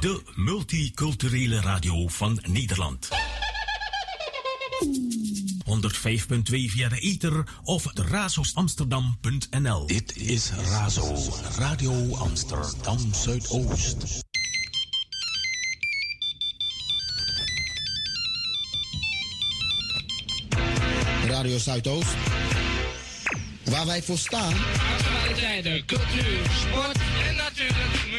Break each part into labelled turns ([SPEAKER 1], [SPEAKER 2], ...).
[SPEAKER 1] de multiculturele radio van Nederland. 105.2 via de ether of razoosamsterdam.nl.
[SPEAKER 2] Dit is Razo, Radio Amsterdam Zuidoost.
[SPEAKER 3] Radio Zuidoost. Waar wij voor staan.
[SPEAKER 4] Actualiteiten, cultuur, sport en natuurlijk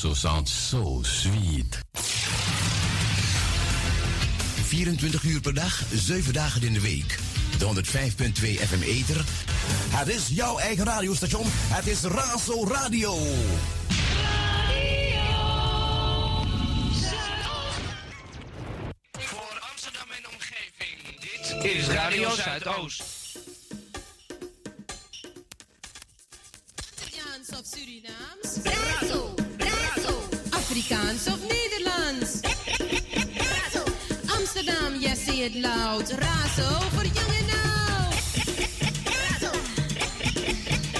[SPEAKER 2] Razo sounds so sweet.
[SPEAKER 5] 24 uur per dag, 7 dagen in de week. De 105.2 FM Eter. Het is jouw eigen radiostation. Het is Razo Radio.
[SPEAKER 4] Voor Amsterdam en omgeving, dit is Radio Zuidoost.
[SPEAKER 6] loud. Raso for young and now. Raso.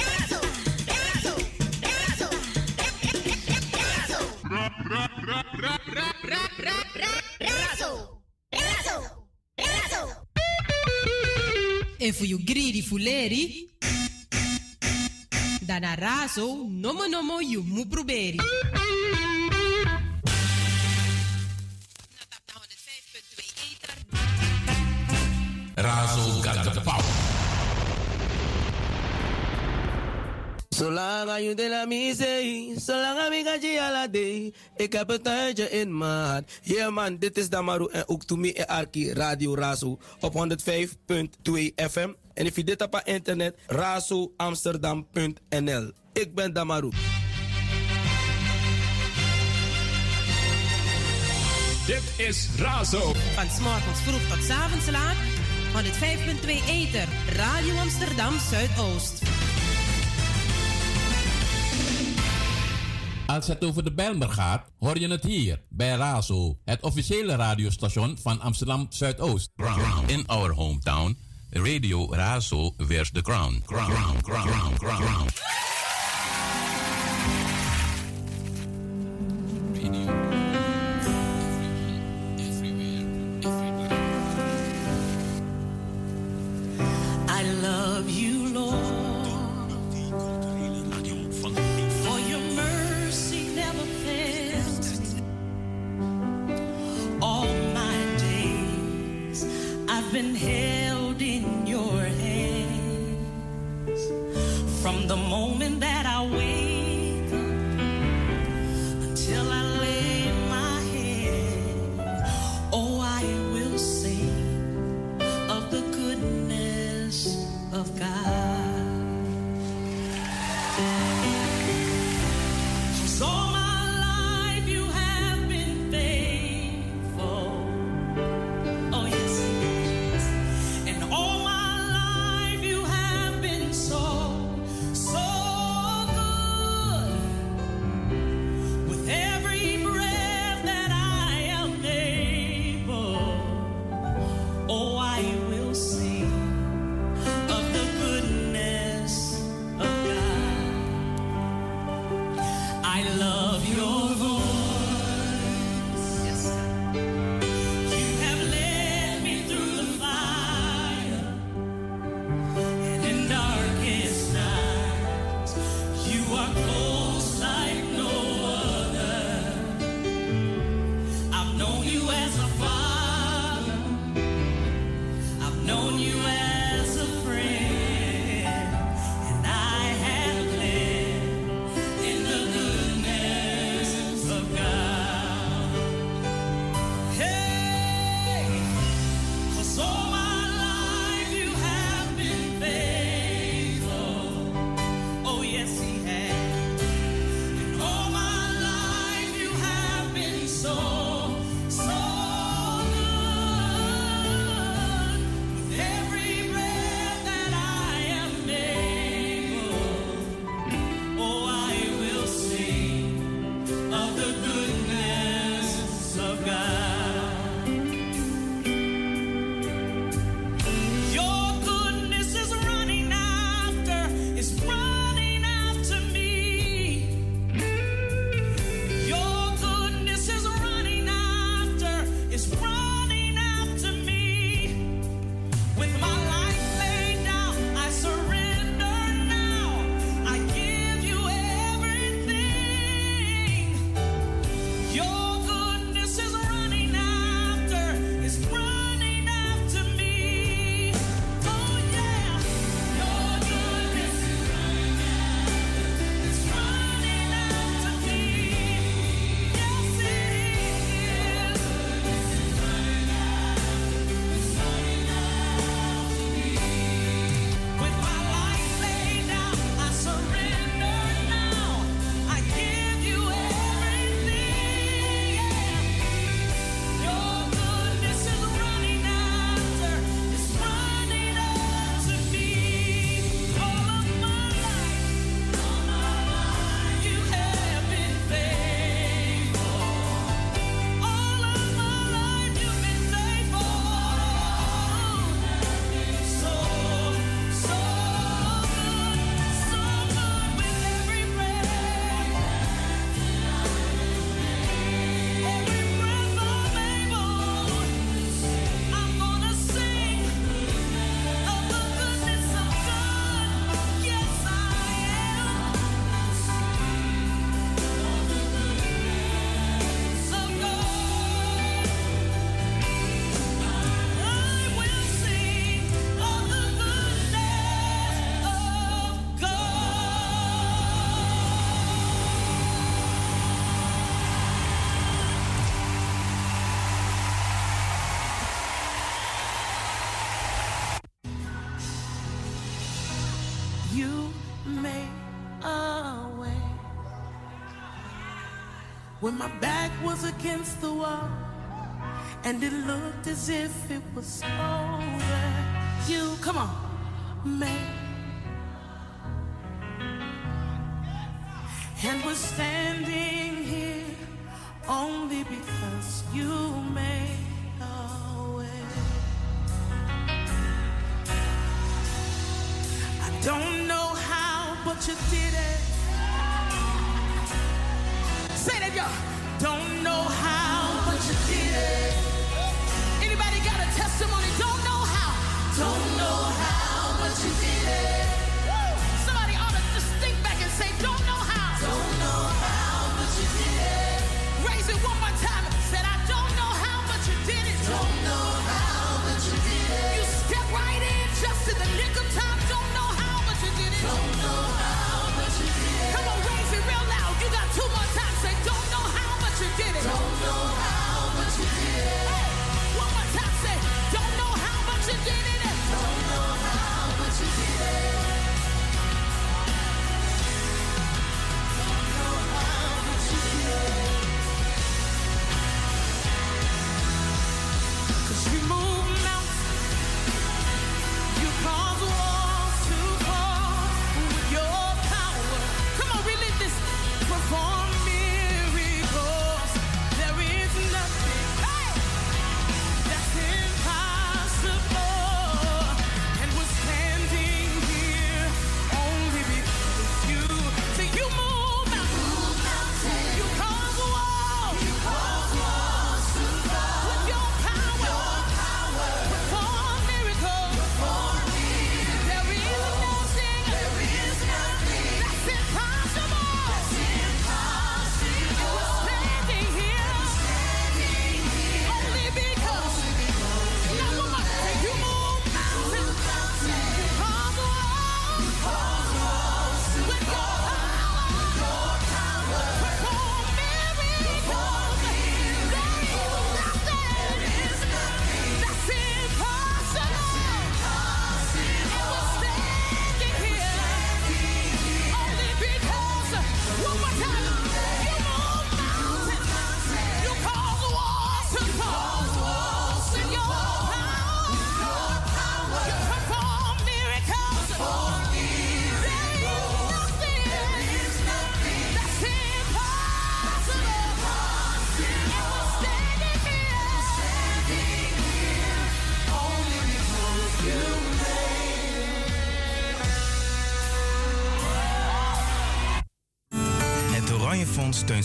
[SPEAKER 6] Raso. Raso. Raso. Raso. Raso. If you greedy fuleri, dan a raso, nomo nomo you
[SPEAKER 1] mubruberi.
[SPEAKER 7] Zolang aan je de la misee, zolang aan ik aan je ala day. Ik heb het tijdje in maat. Yeah man, dit is Damaru en ook to me en Arki Radio Razo op 105.2 FM. En if je dit op internet, razoamsterdam.nl. Ik ben Damaru.
[SPEAKER 1] Dit is Razo.
[SPEAKER 6] Van s'morgens vroeg tot 's avonds laat. 105.2 Eter, Radio Amsterdam Zuidoost.
[SPEAKER 8] Als het over de Bijlmer gaat, hoor je het hier bij Razo, het officiële radiostation van Amsterdam Zuidoost.
[SPEAKER 2] In our hometown, Radio Razo wears the crown. Crown, crown, crown,
[SPEAKER 9] when my back was against the wall and it looked as if it was over. You, come on.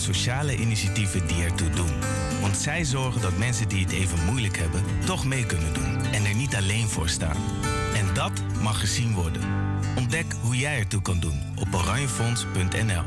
[SPEAKER 2] sociale initiatieven die ertoe doen. Want zij zorgen dat mensen die het even moeilijk hebben, toch mee kunnen doen en er niet alleen voor staan. En dat mag gezien worden. Ontdek hoe jij ertoe kan doen op oranjefonds.nl.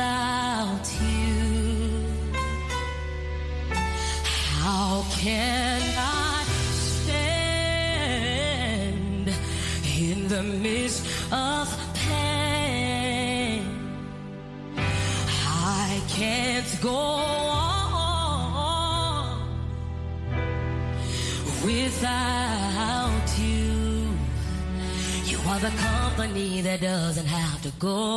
[SPEAKER 10] without you. How can I stand in the midst of pain? I can't go on without you. You are the company that doesn't have to go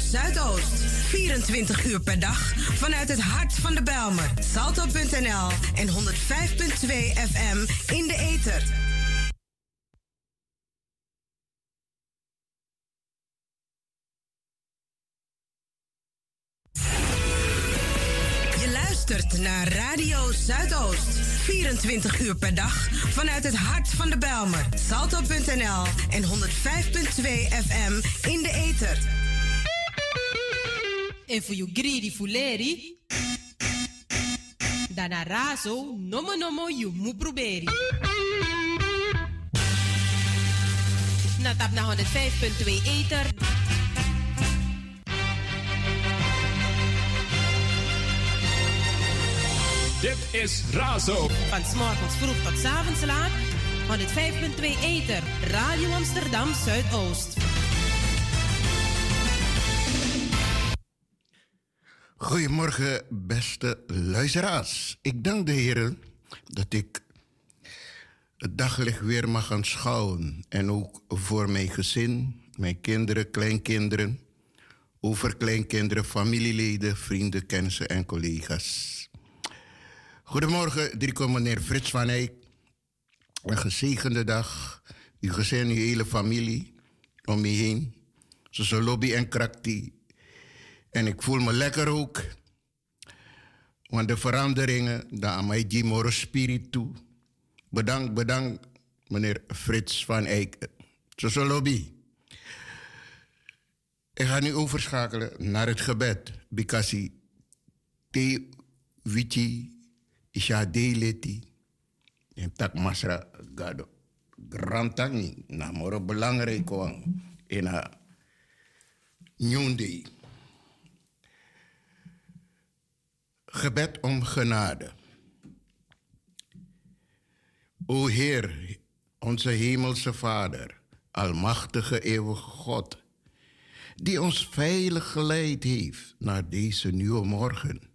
[SPEAKER 11] Zuidoost. 24 uur per dag vanuit het hart van de Belmer. Salto.nl en 105.2 FM in de ether. Je luistert naar Radio Zuidoost. 24 uur per dag vanuit het hart van de Belmer. Salto.nl en 105.2 FM in.
[SPEAKER 6] En voor you greedy fuleri. Dana raso, nomo nomo you mu proberi. Na tap na 105.2 ether.
[SPEAKER 1] Dit is Razo.
[SPEAKER 6] Van s'morgens vroeg tot 's avonds laat. 105.2 ether. Radio Amsterdam Zuidoost.
[SPEAKER 12] Goedemorgen, beste luisteraars. Ik dank de heren dat ik het daglicht weer mag aanschouwen. En ook voor mijn gezin, mijn kinderen, kleinkinderen, overkleinkinderen, familieleden, vrienden, kennissen en collega's. Goedemorgen, Drico meneer Frits van Eyck. Een gezegende dag. Uw gezin, uw hele familie om je heen. Zoals lobby en krakti. En ik voel me lekker ook. Want de veranderingen, daar aan mij Jimoro Spirit toe. Bedankt, bedankt, meneer Frits van Eyck. Zoals lobby. Ik ga nu overschakelen naar het gebed. Because te wichi isha deleti. En tak masra gado. Grantangi. Namoro belangrijk wang. In a nyundi. Gebed om genade. O Heer, onze hemelse Vader, almachtige eeuwige God, die ons veilig geleid heeft naar deze nieuwe morgen.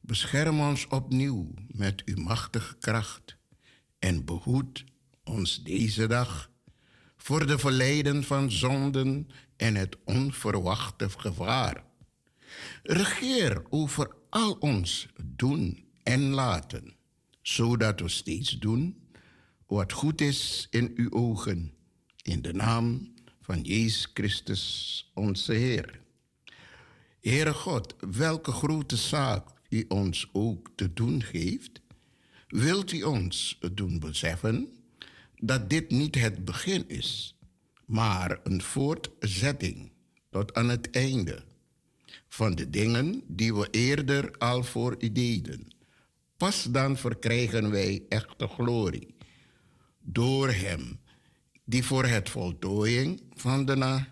[SPEAKER 12] Bescherm ons opnieuw met uw machtige kracht en behoed ons deze dag voor de verleiden van zonden en het onverwachte gevaar. Regeer over al ons doen en laten, zodat we steeds doen wat goed is in uw ogen, in de naam van Jezus Christus, onze Heer. Heere God, welke grote zaak u ons ook te doen geeft, wilt u ons doen beseffen dat dit niet het begin is, maar een voortzetting tot aan het einde van de dingen die we eerder al voor u deden. Pas dan verkrijgen wij echte glorie door Hem, die voor het voltooiing van de na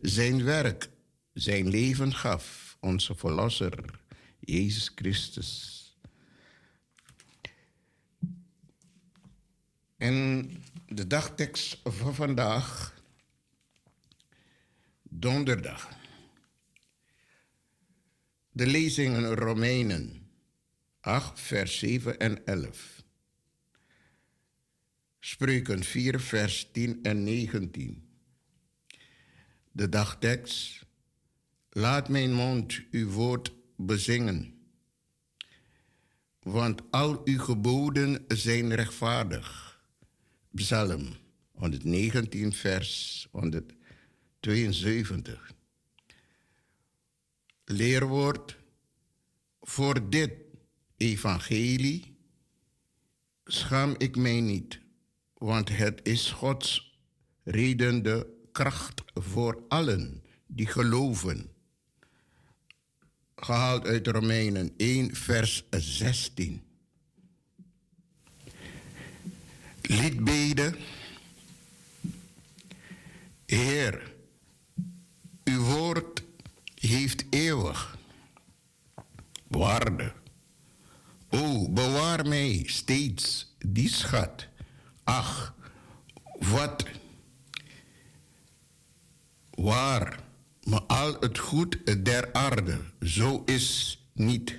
[SPEAKER 12] zijn werk, zijn leven gaf, onze Verlosser, Jezus Christus. En de dagtekst van vandaag, donderdag. De lezingen Romeinen 8, vers 7 en 11. Spreuken 4, vers 10 en 19. De dagtekst. Laat mijn mond uw woord bezingen. Want al uw geboden zijn rechtvaardig. Psalm
[SPEAKER 2] 119, vers 172 leerwoord voor dit evangelie schaam ik mij niet, want het is Gods redende kracht voor allen die geloven. Gehaald uit Romeinen 1, vers 16. Lidbeden. Heer, uw woord heeft eeuwig waarde. O, bewaar mij steeds die schat. Ach, wat waar maar al het goed der aarde, zo is niet.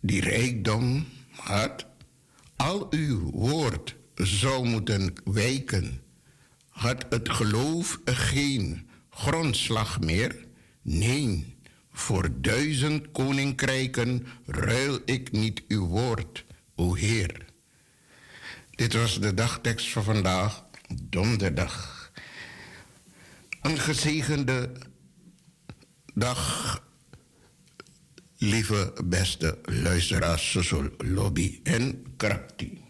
[SPEAKER 2] Die rijkdom had, al uw woord zou moeten wijken, had het geloof geen grondslag meer? Nee, voor duizend koninkrijken ruil ik niet uw woord, o Heer. Dit was de dagtekst van vandaag, donderdag. Een gezegende dag, lieve beste luisteraars, Lobby en Krapti.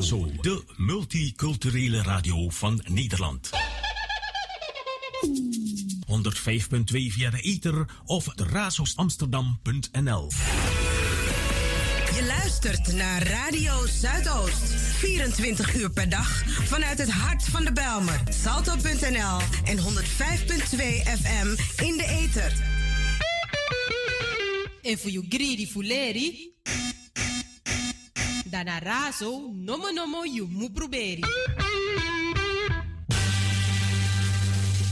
[SPEAKER 1] Razo, de multiculturele radio van Nederland. 105.2 via de ether of de razoosamsterdam.nl.
[SPEAKER 11] Je luistert naar Radio Zuidoost. 24 uur per dag vanuit het hart van de Belmer. Salto.nl en 105.2 FM in de ether.
[SPEAKER 6] En voor you greedy fuleri. Dana razo, nomo nomo you mu proberi.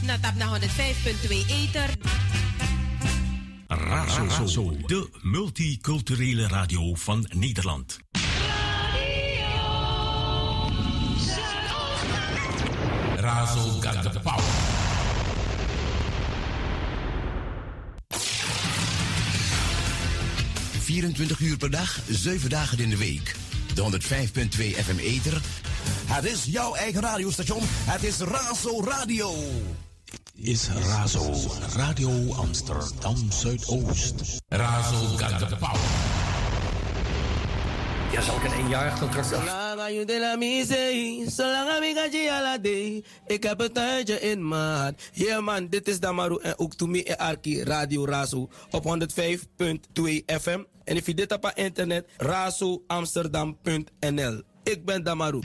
[SPEAKER 6] Na tap na 105.2 ether.
[SPEAKER 1] Razo, de multiculturele radio van Nederland.
[SPEAKER 8] Razo got the power.
[SPEAKER 5] ...24 uur per dag, 7 dagen in de week. De 105.2 FM Ether. Het is jouw eigen radiostation. Het is Razo Radio.
[SPEAKER 1] Is Razo, Radio Amsterdam Zuidoost.
[SPEAKER 8] Razo got the power.
[SPEAKER 13] Ja, zal ik een eenjarig contract af?
[SPEAKER 7] Zolang aan de la mise, zolang aan je ala day. Ik heb het tijdje in hart. Yeah man, dit is Damaru en ook to me en Arki Radio Razo op 105.2 FM. En if je dit op internet, razoamsterdam.nl. Ik ben Damaru.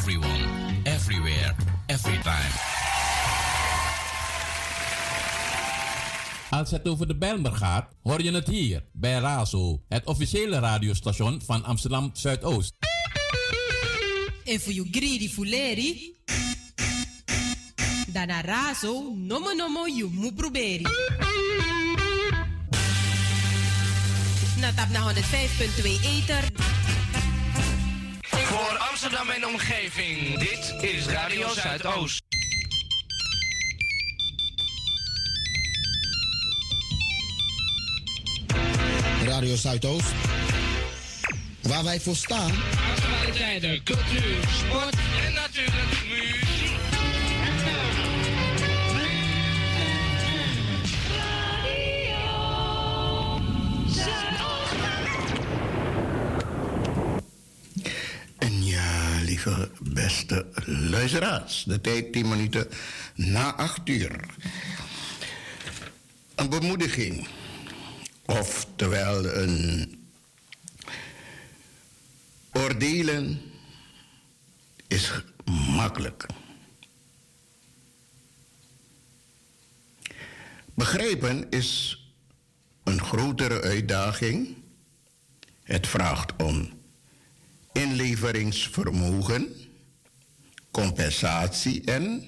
[SPEAKER 2] Everyone, everywhere, every time.
[SPEAKER 8] Als het over de Bijlmer gaat, hoor je het hier bij Razo, het officiële radiostation van Amsterdam Zuidoost.
[SPEAKER 6] En voor you greedy fuleri. Dana razo, nomo nomo you mu proberi. Na tap na 105.2 ether.
[SPEAKER 4] Amsterdam en omgeving, dit is Radio Zuidoost.
[SPEAKER 3] Radio Zuidoost. Waar wij voor staan.
[SPEAKER 4] Actualiteiten, cultuur, sport en natuurlijk muziek.
[SPEAKER 12] Beste luisteraars. De tijd 10 minuten na 8 uur. Een bemoediging, oftewel een oordelen, is makkelijk. Begrijpen is een grotere uitdaging. Het vraagt om inleveringsvermogen, compensatie en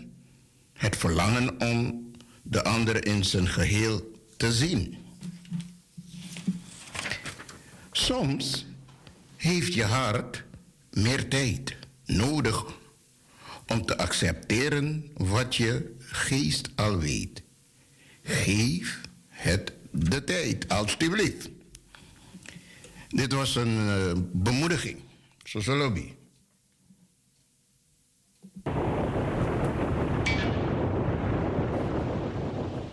[SPEAKER 12] het verlangen om de ander in zijn geheel te zien. Soms heeft je hart meer tijd nodig om te accepteren wat je geest al weet. Geef het de tijd, alstublieft. Dit was een uh, bemoediging. Sociologie.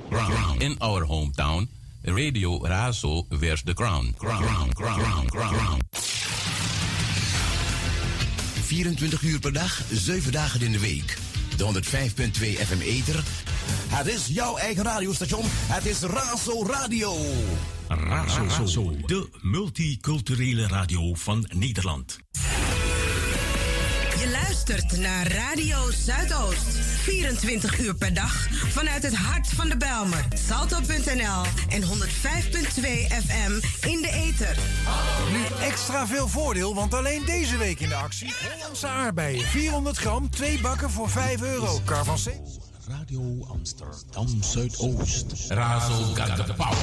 [SPEAKER 2] Ground. In our hometown, Radio Razo wears the crown. Crown, crown, crown, crown.
[SPEAKER 5] 24 uur per dag, 7 dagen in de week. De 105.2 FM Eter. Het is jouw eigen radiostation. Het is Razo Radio.
[SPEAKER 1] Razo, Razo, de multiculturele radio van Nederland.
[SPEAKER 11] Je luistert naar Radio Zuidoost. 24 uur per dag vanuit het hart van de Belmer. Salto.nl en 105.2 FM in de ether.
[SPEAKER 14] Nu extra veel voordeel, want alleen deze week in de actie... Hollandse aardbeien, 400 gram, 2 bakken voor 5 euro. Carvancé.
[SPEAKER 1] Radio Amsterdam Zuidoost.
[SPEAKER 2] Razo got the power.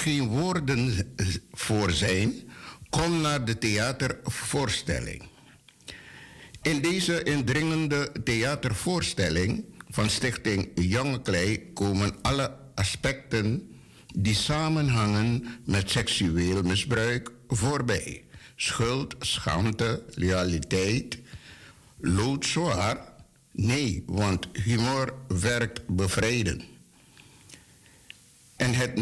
[SPEAKER 12] Geen woorden voor zijn, kom naar de theatervoorstelling. In deze indringende theatervoorstelling van Stichting Jonge Klei komen alle aspecten die samenhangen met seksueel misbruik voorbij. Schuld, schaamte, loyaliteit, loodzwaar. Nee, want humor werkt bevrijden. En het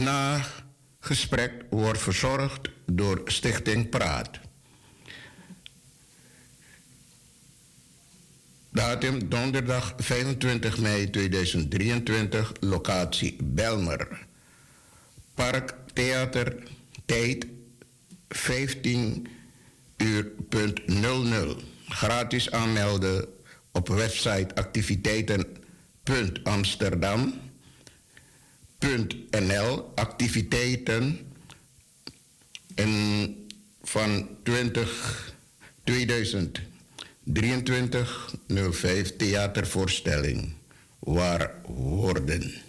[SPEAKER 12] nagesprek wordt verzorgd door Stichting Praat. Datum donderdag 25 mei 2023, locatie Belmer. Park Theater. Tijd 15 uur punt 00. Gratis aanmelden op website activiteiten.amsterdam.nl. Activiteiten en van 20, 2023 05 theatervoorstelling waar woorden.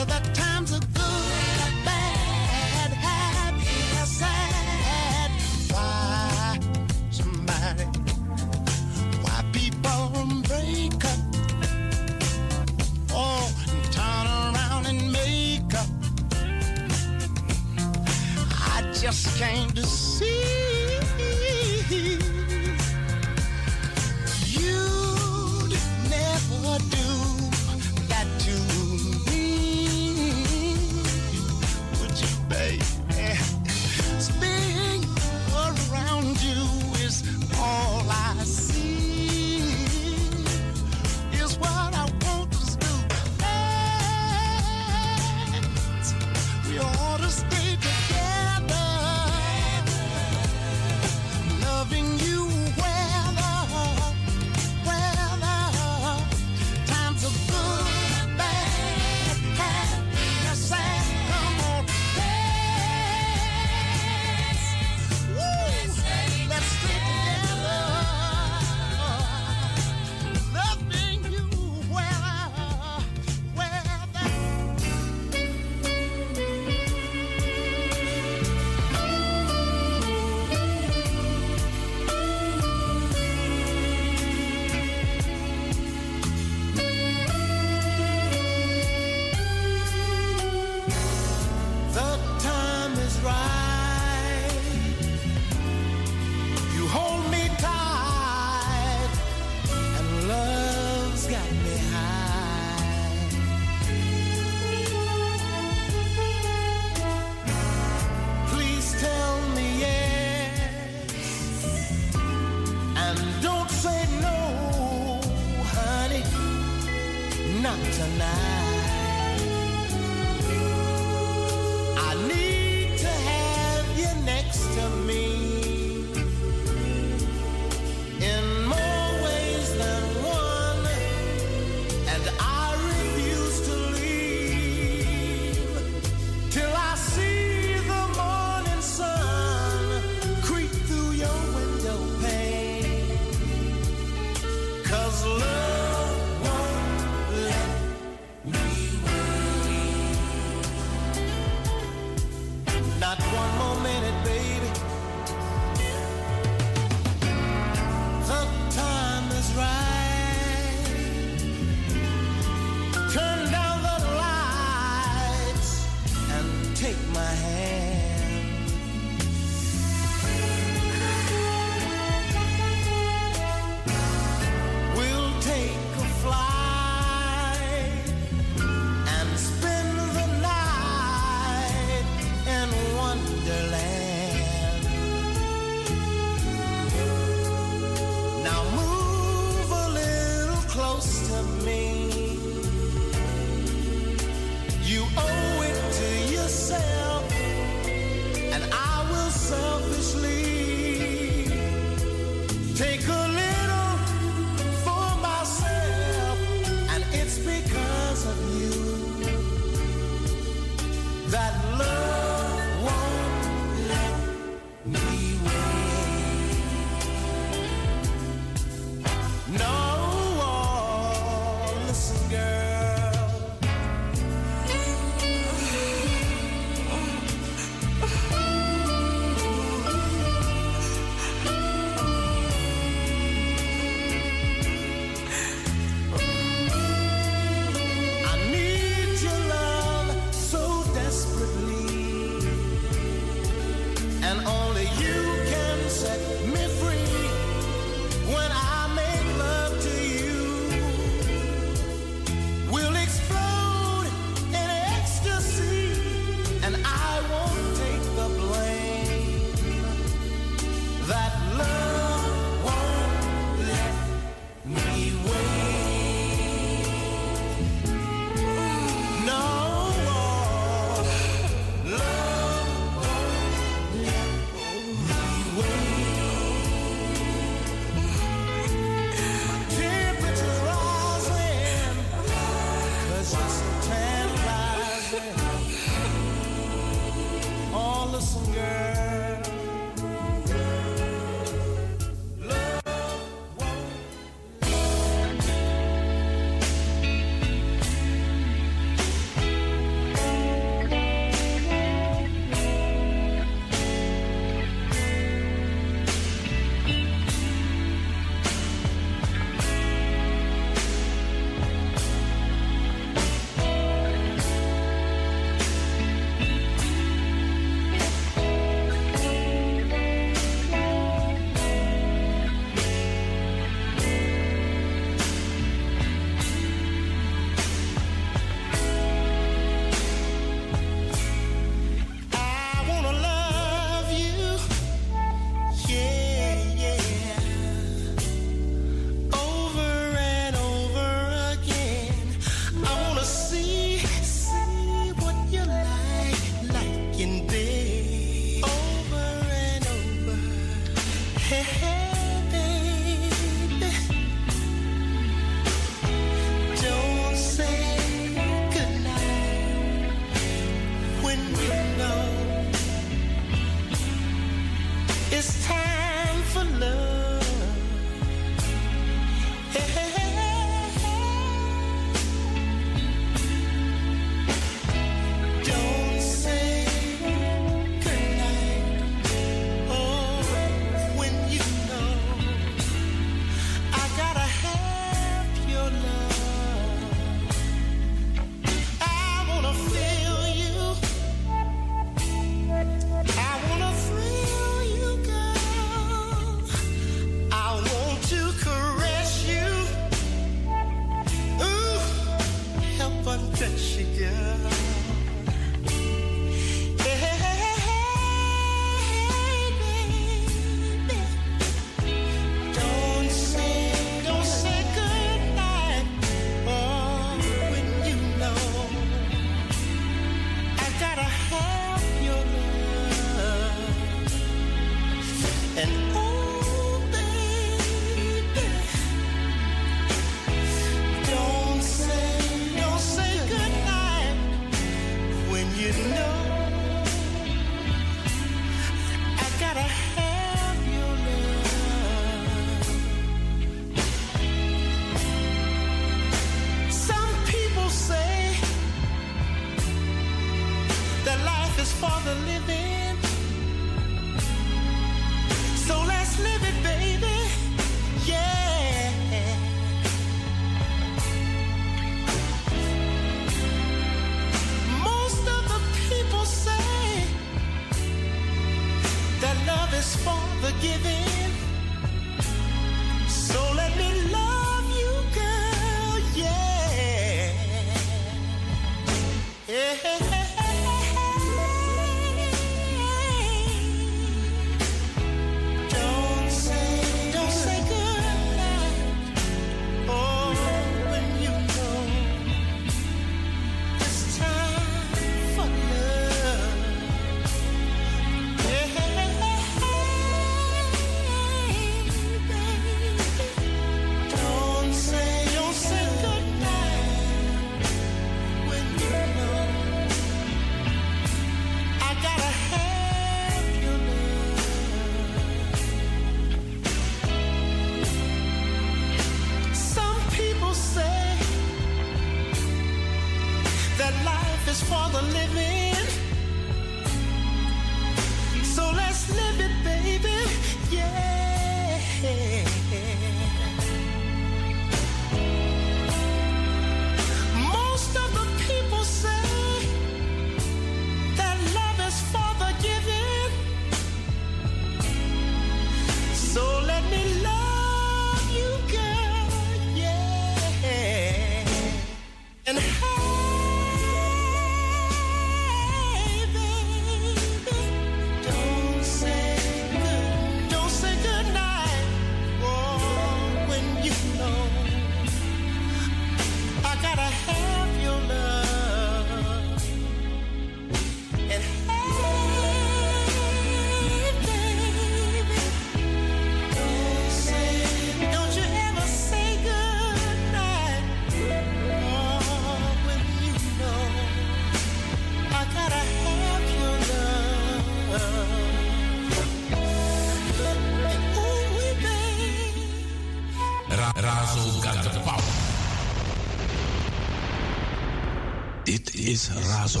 [SPEAKER 1] Razo,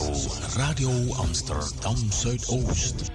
[SPEAKER 15] Radio Amsterdam Zuidoost.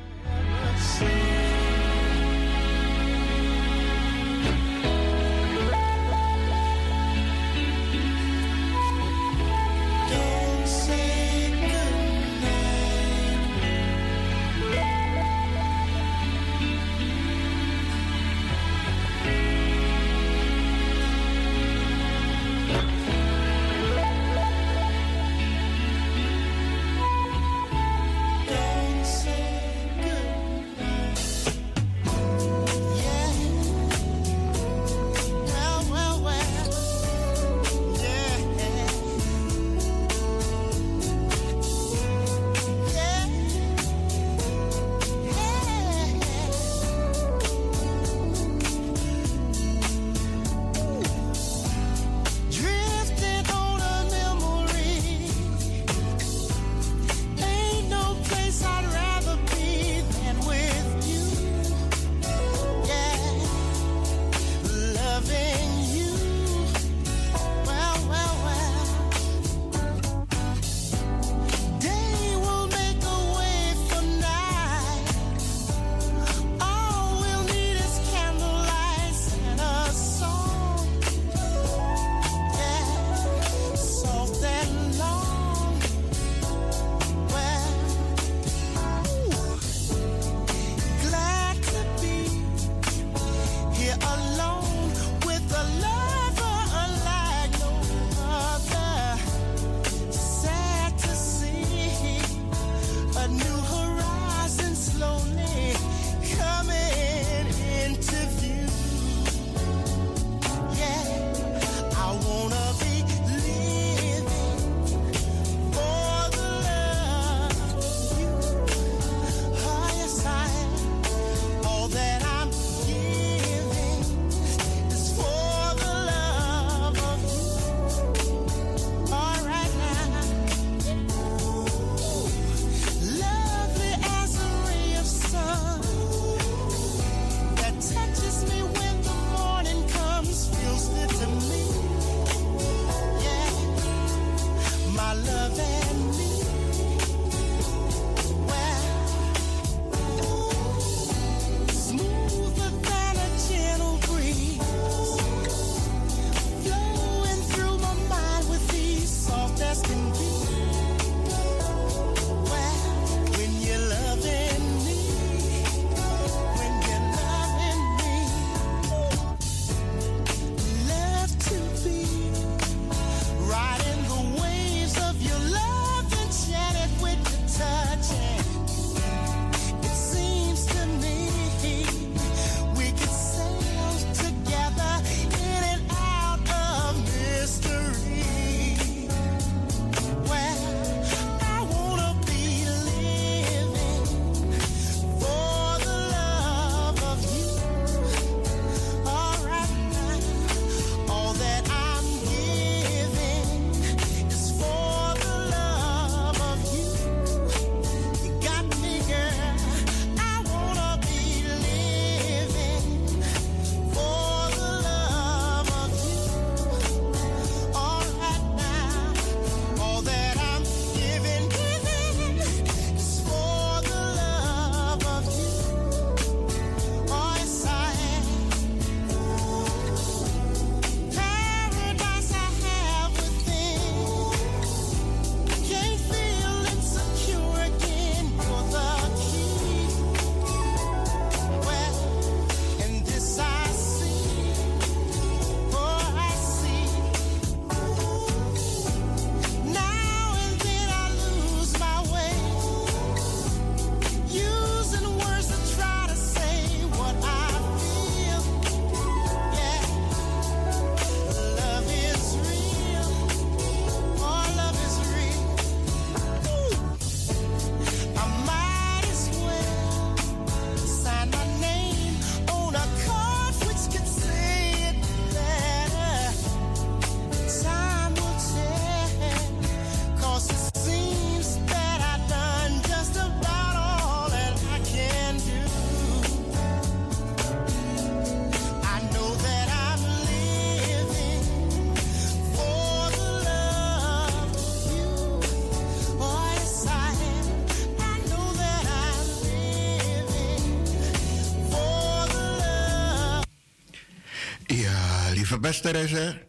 [SPEAKER 2] Beste reiziger,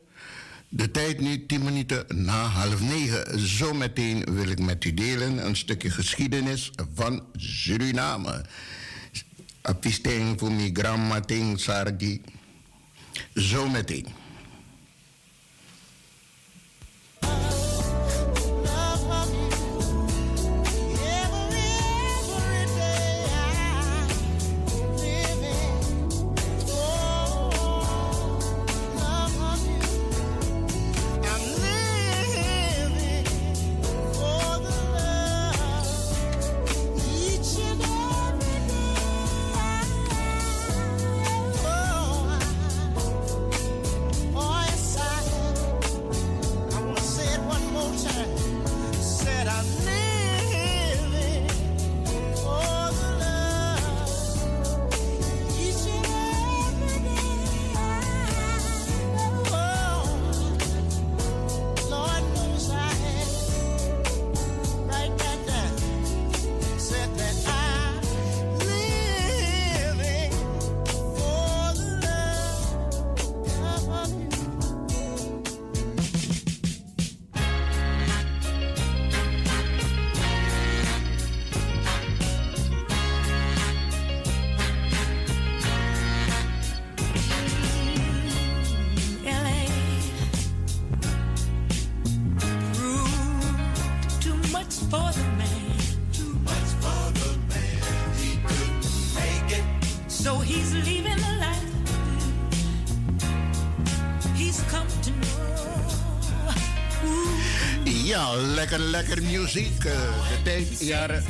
[SPEAKER 2] De tijd nu 10 minuten na half negen. Zometeen wil ik met u delen een stukje geschiedenis van Suriname. Apisting voor mijn grandma ting. Zometeen. Yeah.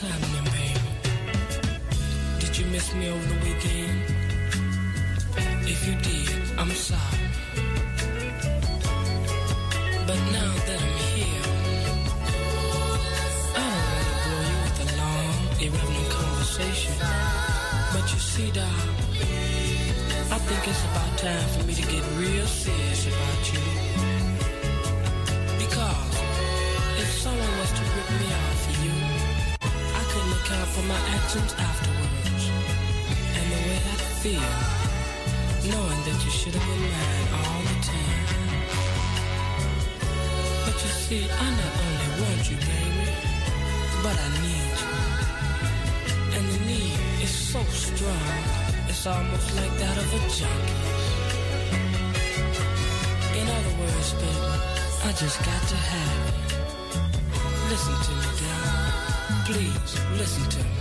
[SPEAKER 10] Sam. just got to have you. Listen to me, girl. Please, listen to me.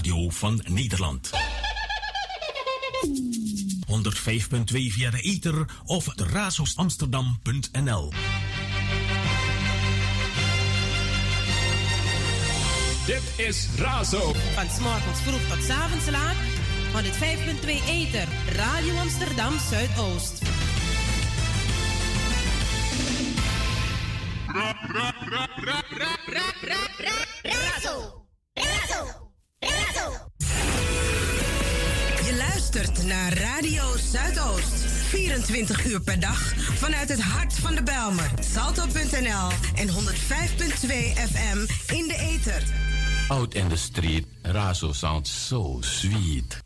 [SPEAKER 1] radio van Nederland. 105.2 via de ether of razosamsterdam.nl.
[SPEAKER 16] Dit is Razo.
[SPEAKER 6] Van s'morgens vroeg tot s avonds laat. 105.2 ether, Radio Amsterdam Zuidoost.
[SPEAKER 11] naar Radio Zuidoost. 24 uur per dag vanuit het hart van de Belmer. Salto.nl en 105.2 FM in de ether.
[SPEAKER 2] Out in the street, Razo sounds so sweet.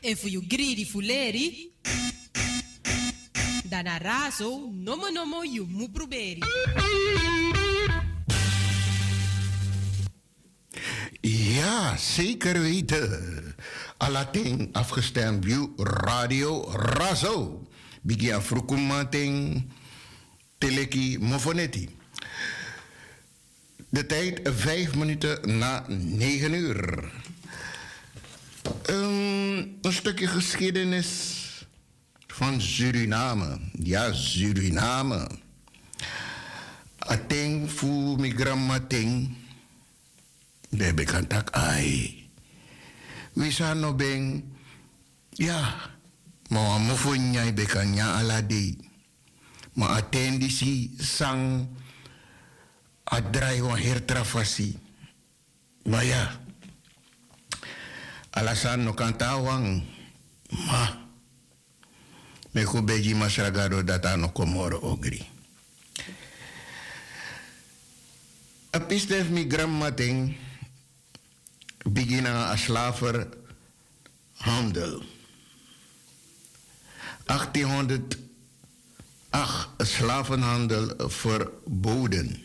[SPEAKER 6] En voor you greedy fuleri, naar Razo nomo nomo je moet proberen.
[SPEAKER 12] Ja, zeker weten. Alating afgestemd view Radio Razo. Bigia Frukumating Teleki Mofonetti. De tijd vijf minuten na negen uur. Ehm, een stukje geschiedenis van Suriname. Ja, Suriname. Ating fu migramating. De bekantak. Zijn no beng. Ja. Maar mo fu nyai bekanya alade. Maar attendisi sang adrai wan hertrafasi. Maar ja. Alasan no kantawang. Ma. Me ku beji data no komoro ogri. Apistef mi grammating beginnen als slaver handel. 1808 slavenhandel verboden.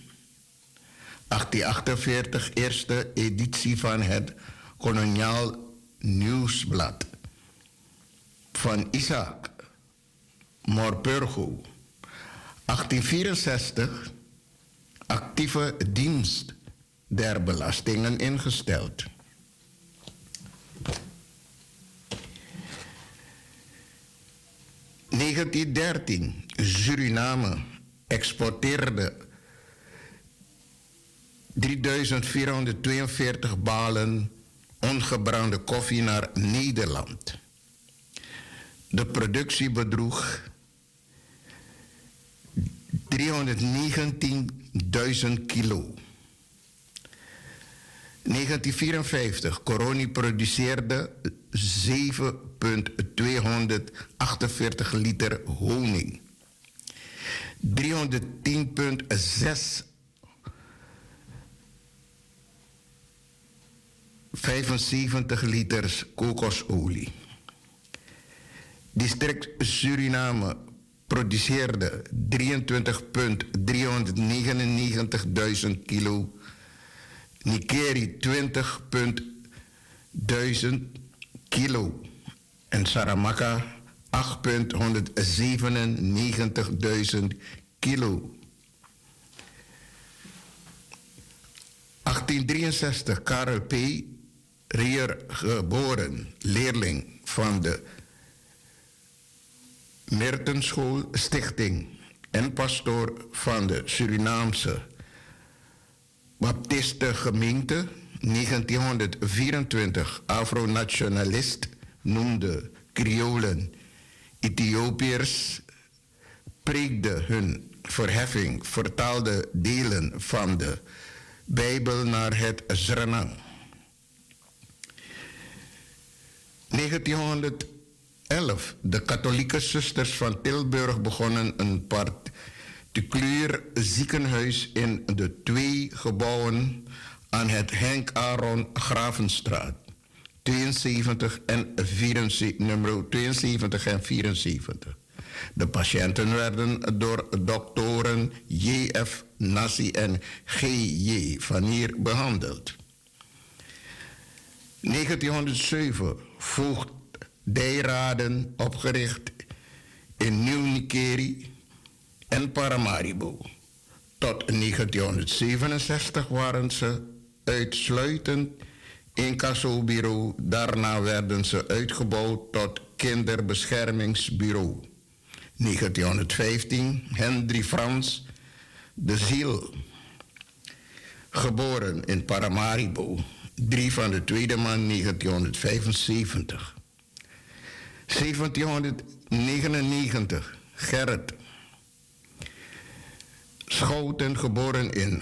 [SPEAKER 12] 1848 eerste editie van het koloniaal nieuwsblad van Isaac Morpurgo. 1864 actieve dienst der belastingen ingesteld. ...1913, Suriname exporteerde 3442 balen ongebrande koffie naar Nederland. De productie bedroeg 319.000 kilo. 1954, Coroni produceerde 7,248 liter honing. 310,6 75 liters kokosolie. District Suriname produceerde 23.399.000 kilo. Nikeri 20.000 kilo. En Saramaka 8.197.000 kilo. 1863, Karel P. Rier geboren, leerling van de Mertenschool Stichting en pastoor van de Surinaamse Baptiste gemeente 1924 Afro-nationalist noemde Kriolen Ethiopiërs, preekde hun verheffing, vertaalde delen van de Bijbel naar het Zrenang. 1911. De katholieke zusters van Tilburg begonnen een particulier ziekenhuis in de twee gebouwen aan het Henk Aaron Gravenstraat. 72 en 74, nummer 72 en 74. De patiënten werden door doktoren J.F. Nassi en G.J. van hier behandeld. 1907 voogdijraden opgericht in Nieuw-Nikeri en Paramaribo. Tot 1967 waren ze uitsluitend incassobureau. Daarna werden ze uitgebouwd tot kinderbeschermingsbureau. 1915 Hendry Frans de Ziel, geboren in Paramaribo, 3 van de tweede man 1975. 1799 Gerrit Schouten, geboren in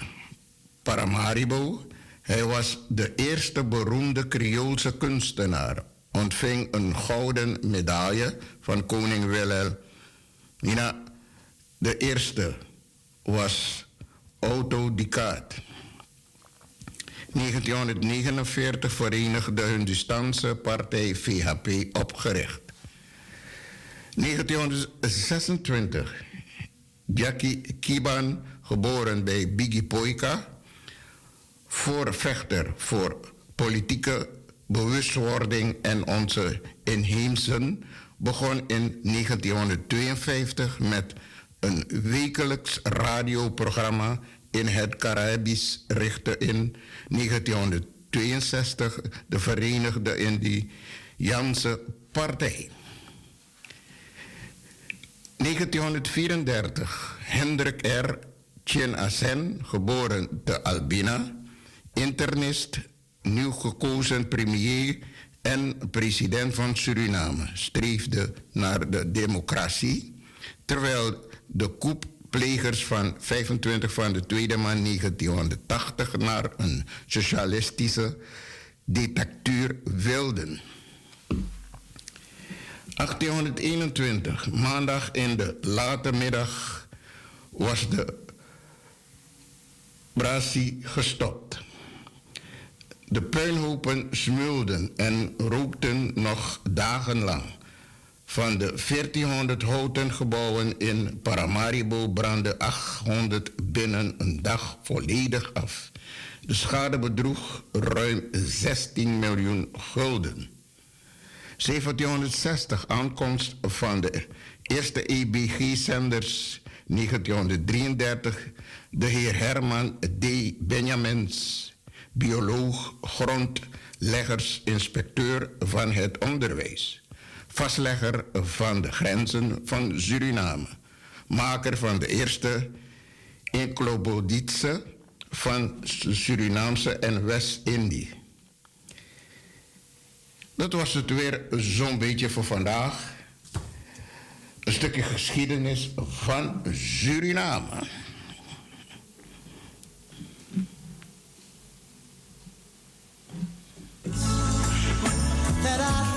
[SPEAKER 12] Paramaribo. Hij was de eerste beroemde Creoolse kunstenaar. Ontving een gouden medaille van koning Wilhelm. Nina, de eerste was Otto Dicaat. 1949 verenigde Hindustanse partij VHP opgericht. 1926 Jackie Kiban, geboren bij Biggie Poika, voorvechter voor politieke bewustwording en onze inheemsen, begon in 1952 met een wekelijks radioprogramma in het Caribisch richtte in 1962 de Verenigde Indiaanse Partij. 1934 Hendrik R. Chin Asen, geboren te Albina, internist, nieuw gekozen premier en president van Suriname, streefde naar de democratie, terwijl de koepplegers van 25 van de Tweede maand 1980 naar een socialistische dictatuur wilden. 1821, maandag in de late middag, was de brasie gestopt. De puinhopen smulden en rookten nog dagenlang. Van de 1400 houten gebouwen in Paramaribo brandden 800 binnen een dag volledig af. De schade bedroeg ruim 16 miljoen gulden. 1760 aankomst van de eerste EBG-zenders 1933 de heer Herman D. Benjamins, bioloog, grondleggersinspecteur van het onderwijs, vastlegger van de grenzen van Suriname, maker van de eerste encyclopedie van Surinaamse en West-Indië. Dat was het weer zo'n beetje voor vandaag. Een stukje geschiedenis van Suriname.
[SPEAKER 9] That I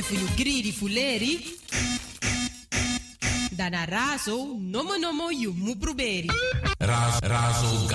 [SPEAKER 6] Voor you greedy fuleri. Dana raso, nomo nomo you mu proberi.
[SPEAKER 8] Raz, Razo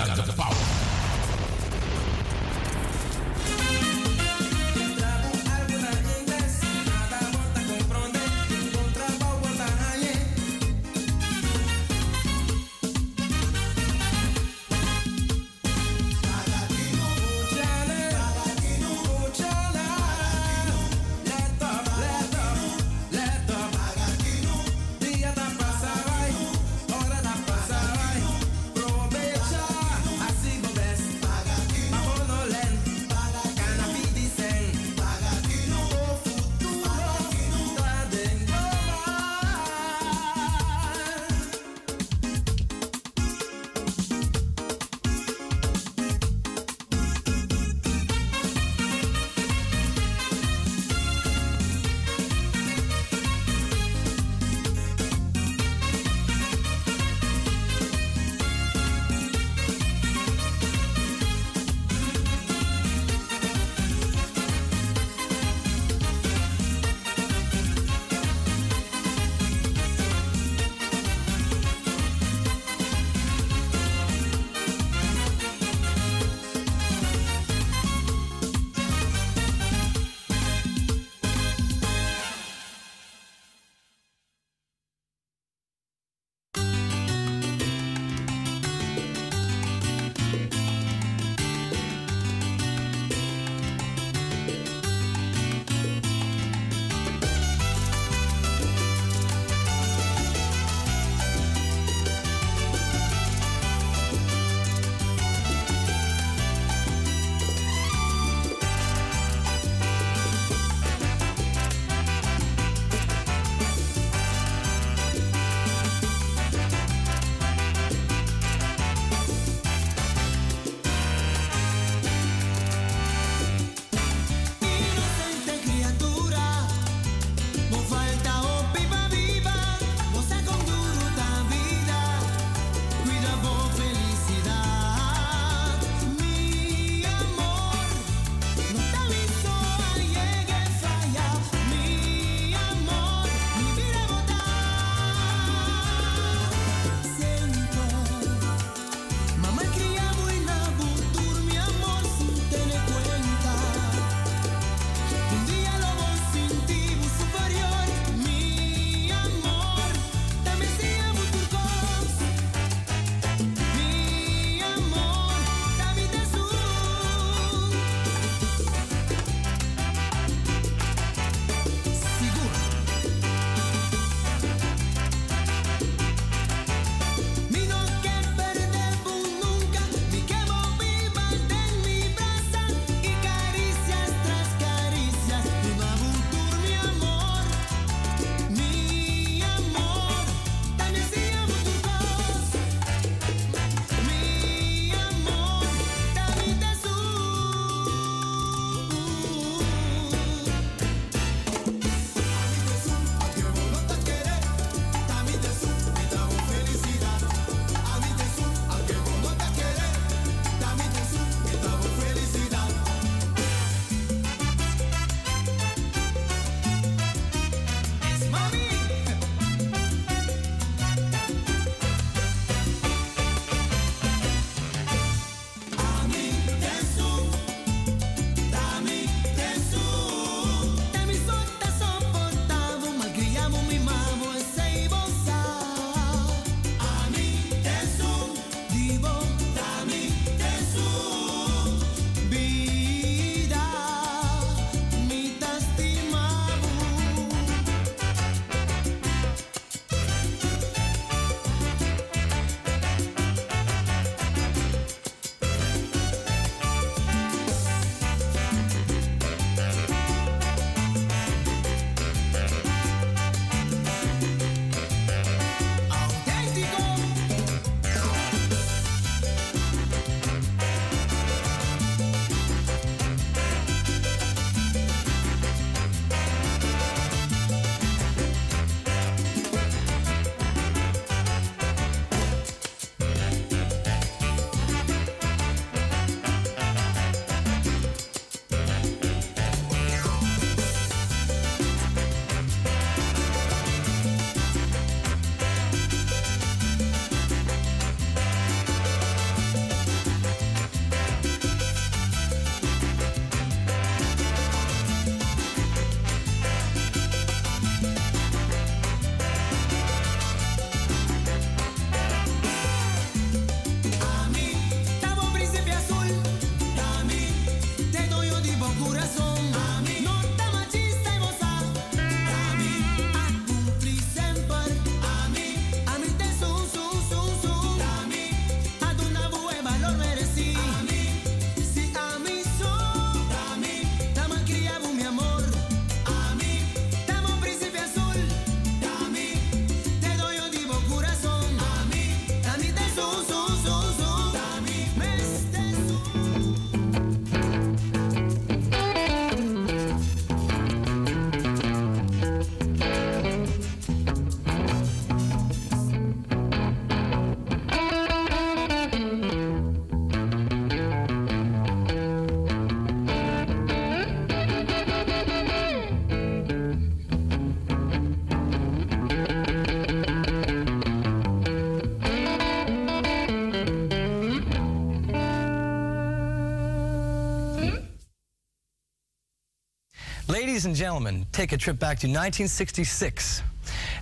[SPEAKER 13] Ladies and gentlemen, take a trip back to 1966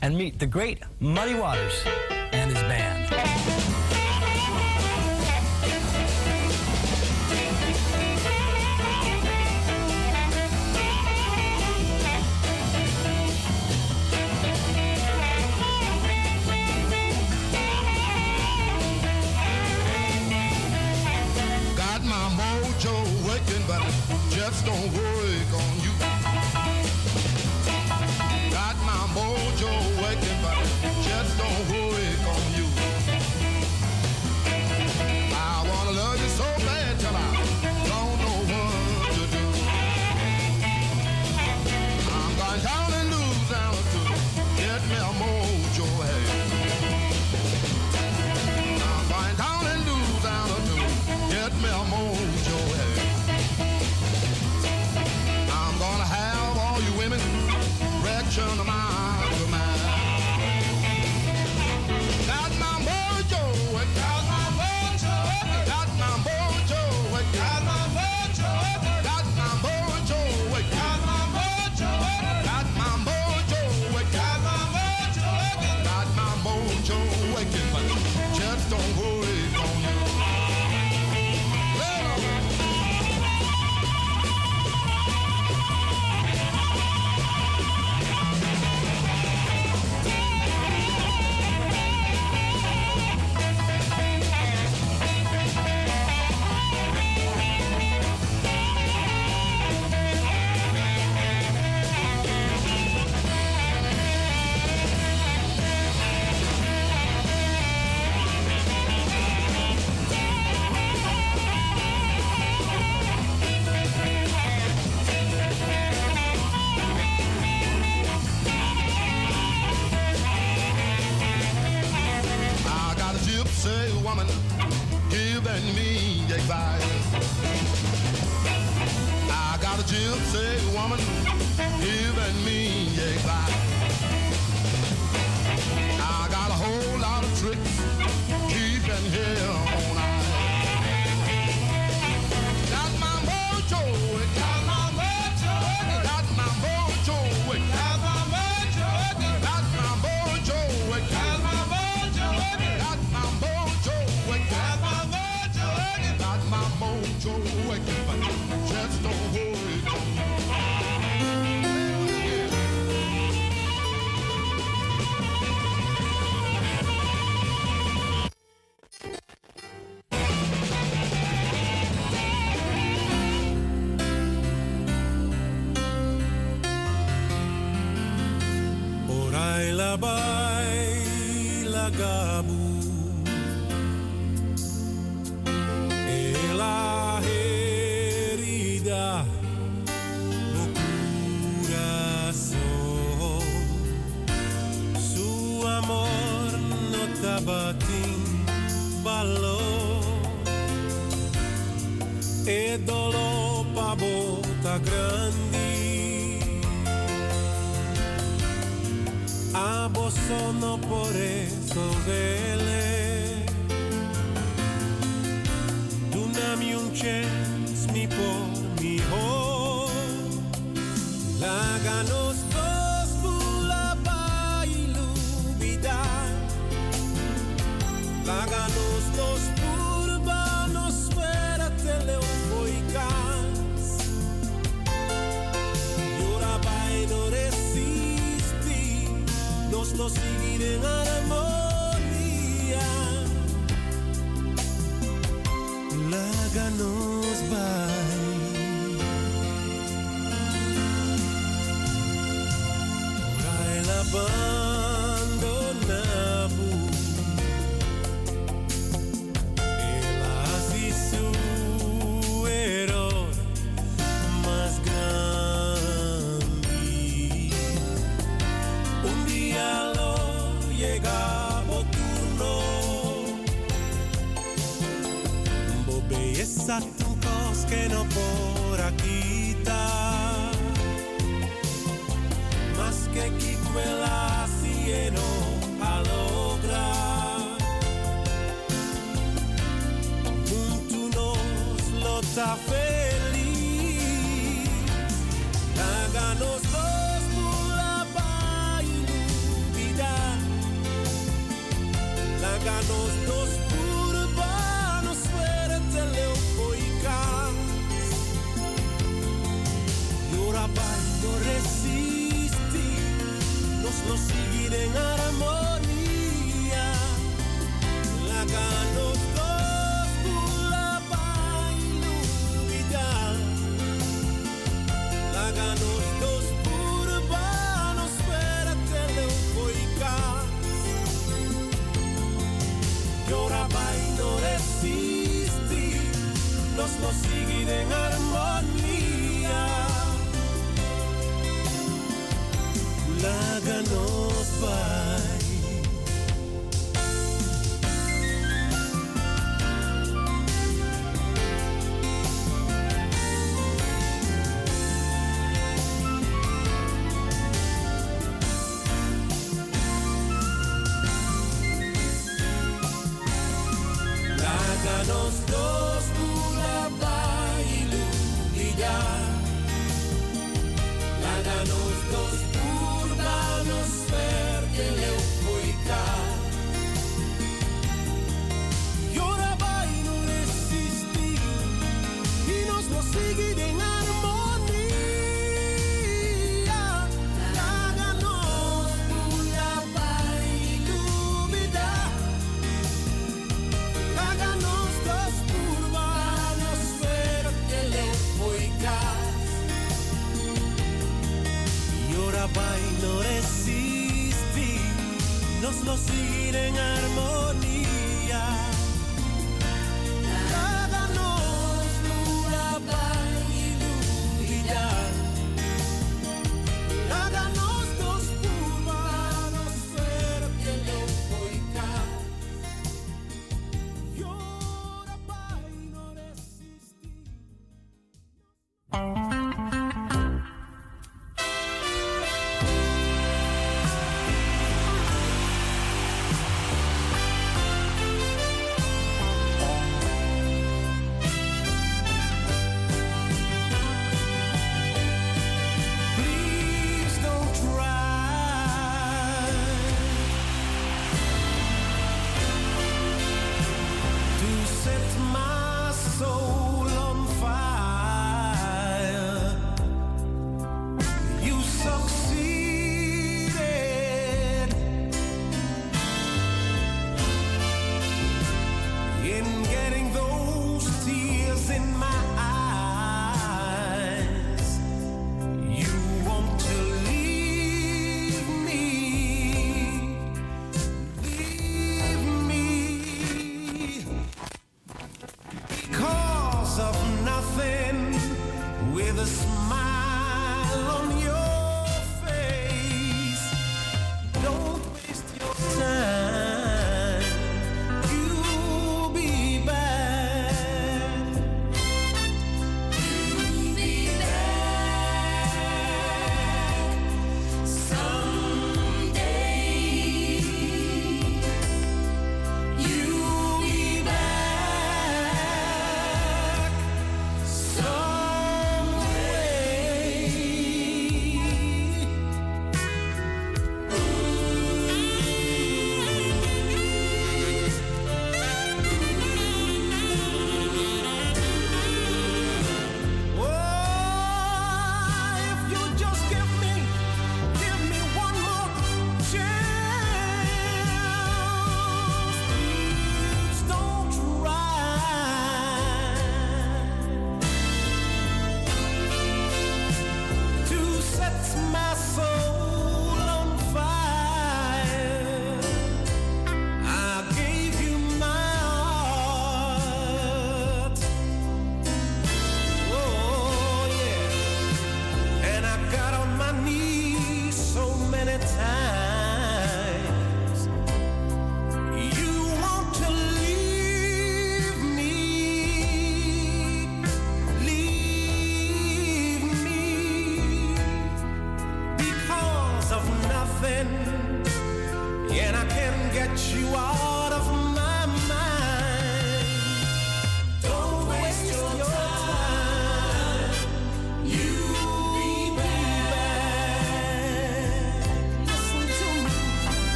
[SPEAKER 13] and meet the great Muddy Waters and his band.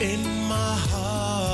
[SPEAKER 15] in my heart.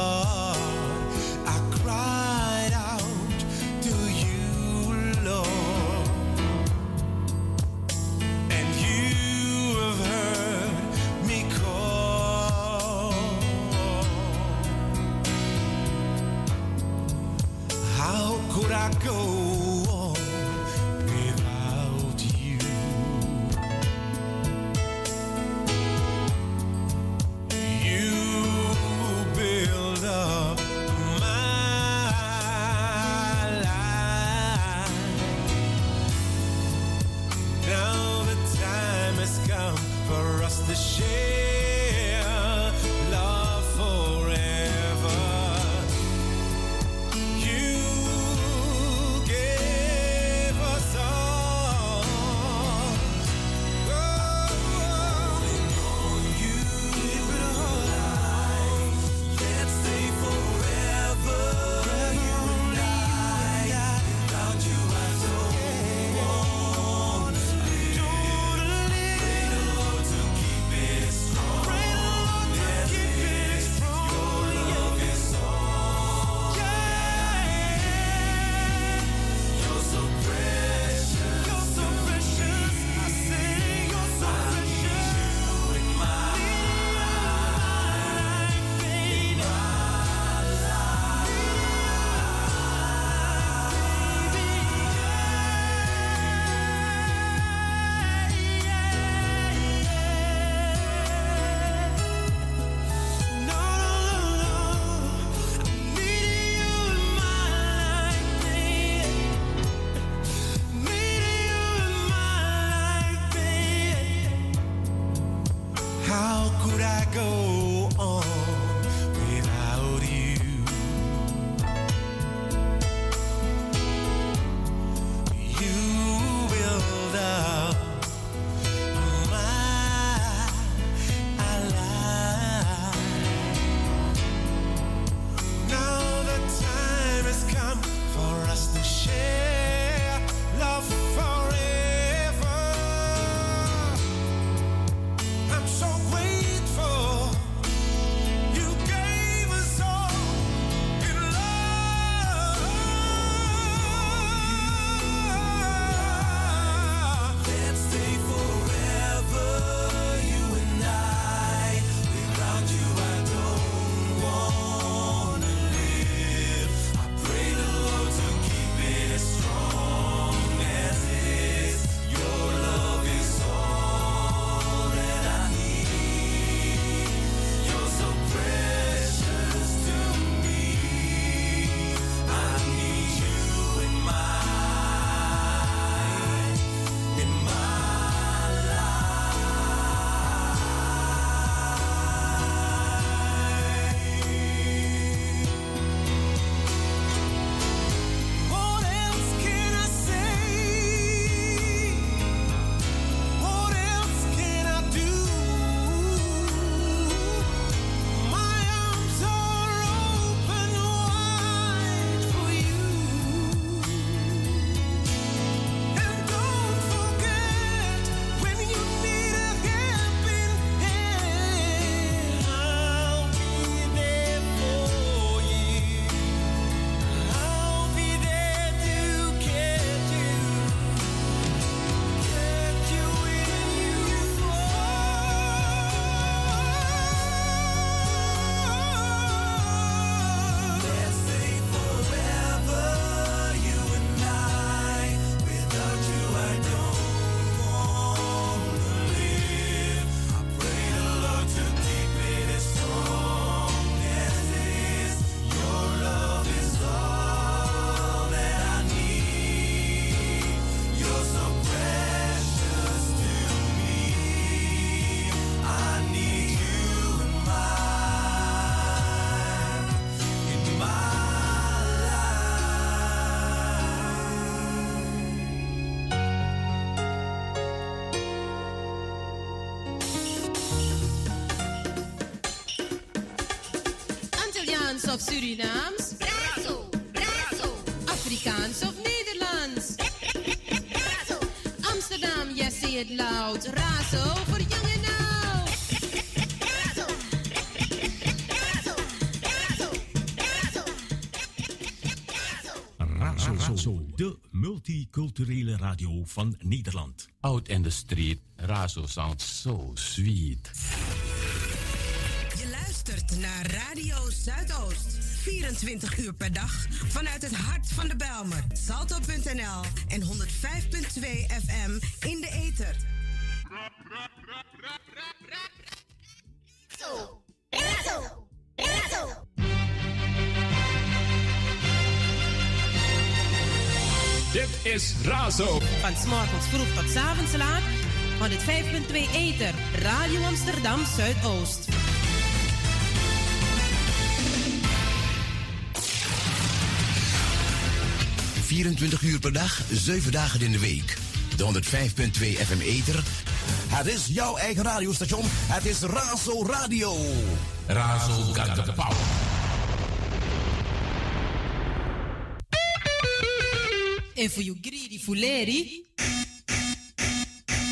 [SPEAKER 6] Surinaams? Brazo, brazo. Afrikaans of Nederlands? Brazo. Amsterdam, yes, see it loud. Razo voor jong en oud. Brazo. Brazo. Brazo. Brazo.
[SPEAKER 1] De multiculturele radio van Nederland.
[SPEAKER 2] Out in the street, Razo sounds so sweet.
[SPEAKER 11] 24 uur per dag vanuit het hart van de Belmer. Salto.nl en 105.2 FM in de ether.
[SPEAKER 16] Dit is Razo.
[SPEAKER 6] Van s'morgens vroeg tot 's avonds laat. 105.2 Ether. Radio Amsterdam Zuidoost.
[SPEAKER 5] ...24 uur per dag, 7 dagen in de week. De 105.2 FM Ether. Het is jouw eigen radiostation. Het is Razo Radio.
[SPEAKER 2] Razo got the power.
[SPEAKER 6] En voor you greedy fuleri.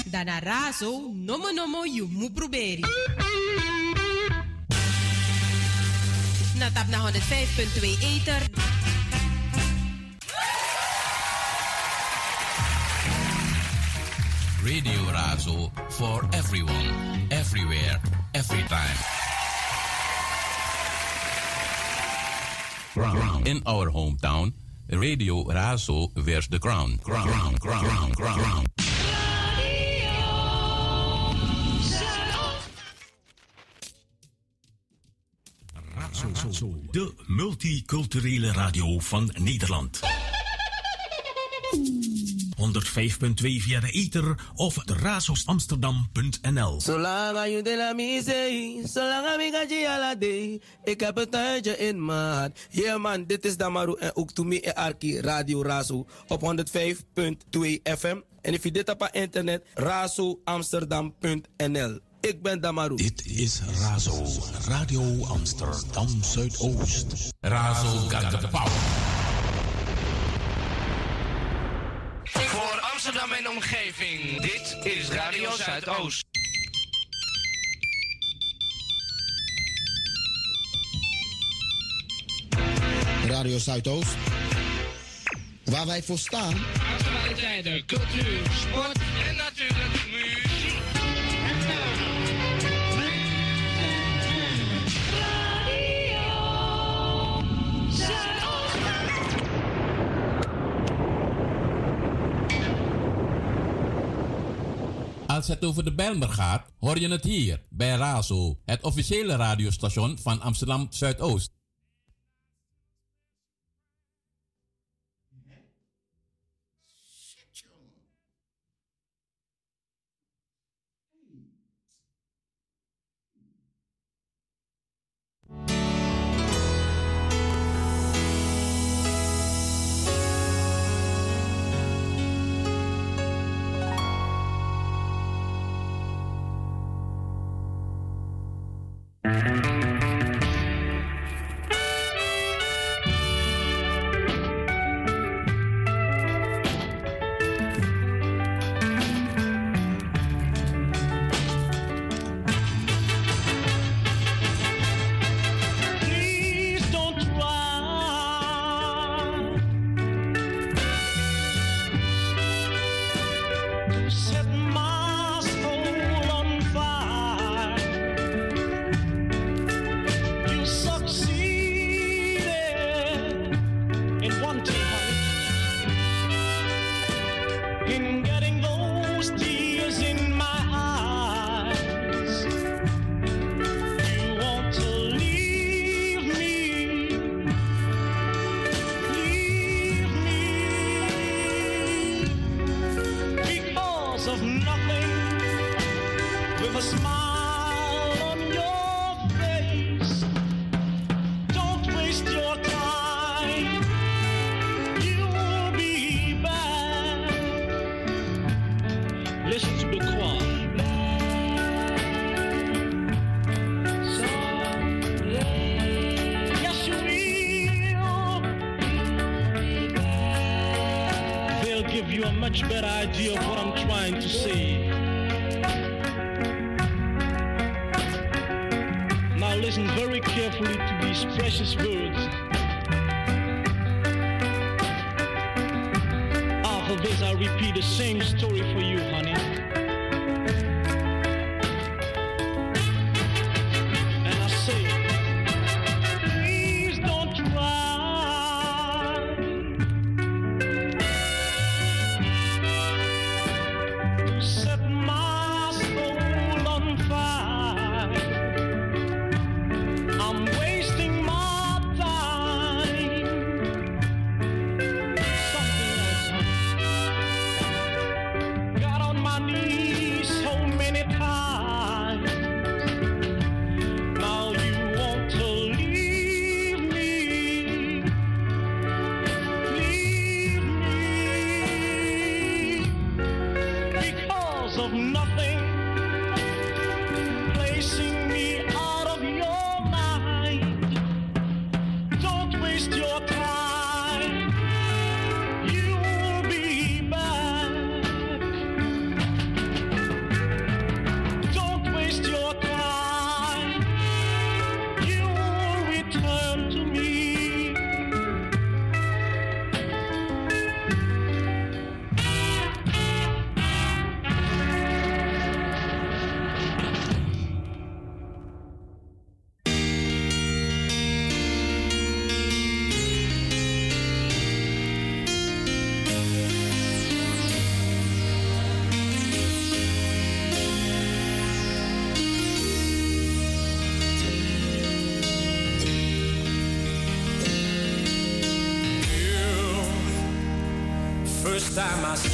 [SPEAKER 6] Dana razo, nomo nomo you mu proberi. Na tap na 105.2 Ether.
[SPEAKER 2] Radio Razo for everyone, everywhere, every time. Ground. In our hometown, Radio Razo wears the crown. Crown, crown, crown, crown, crown.
[SPEAKER 1] Razo, de multiculturele radio van Nederland. 105.2 via de ether of de razostamsterdam.nl.
[SPEAKER 7] Zolang je de la misee, zolang ik ala. Ik heb een tuintje in maat. Yeah man, dit is Damaru en ook to me en Arki Radio Razo op 105.2 FM. En if je dit op internet, razoamsterdam.nl. Ik ben Damaru.
[SPEAKER 1] Dit is Razo, Radio Amsterdam Zuidoost.
[SPEAKER 2] Razo got the power.
[SPEAKER 4] Voor Amsterdam en omgeving, dit is Radio Zuidoost.
[SPEAKER 3] Radio Zuidoost. Waar wij voor staan.
[SPEAKER 4] Actualiteiten, cultuur, sport en natuurlijk
[SPEAKER 8] Als het over de Bijlmer gaat, hoor je het hier bij Razo, het officiële radiostation van Amsterdam Zuidoost.
[SPEAKER 17] Time
[SPEAKER 15] I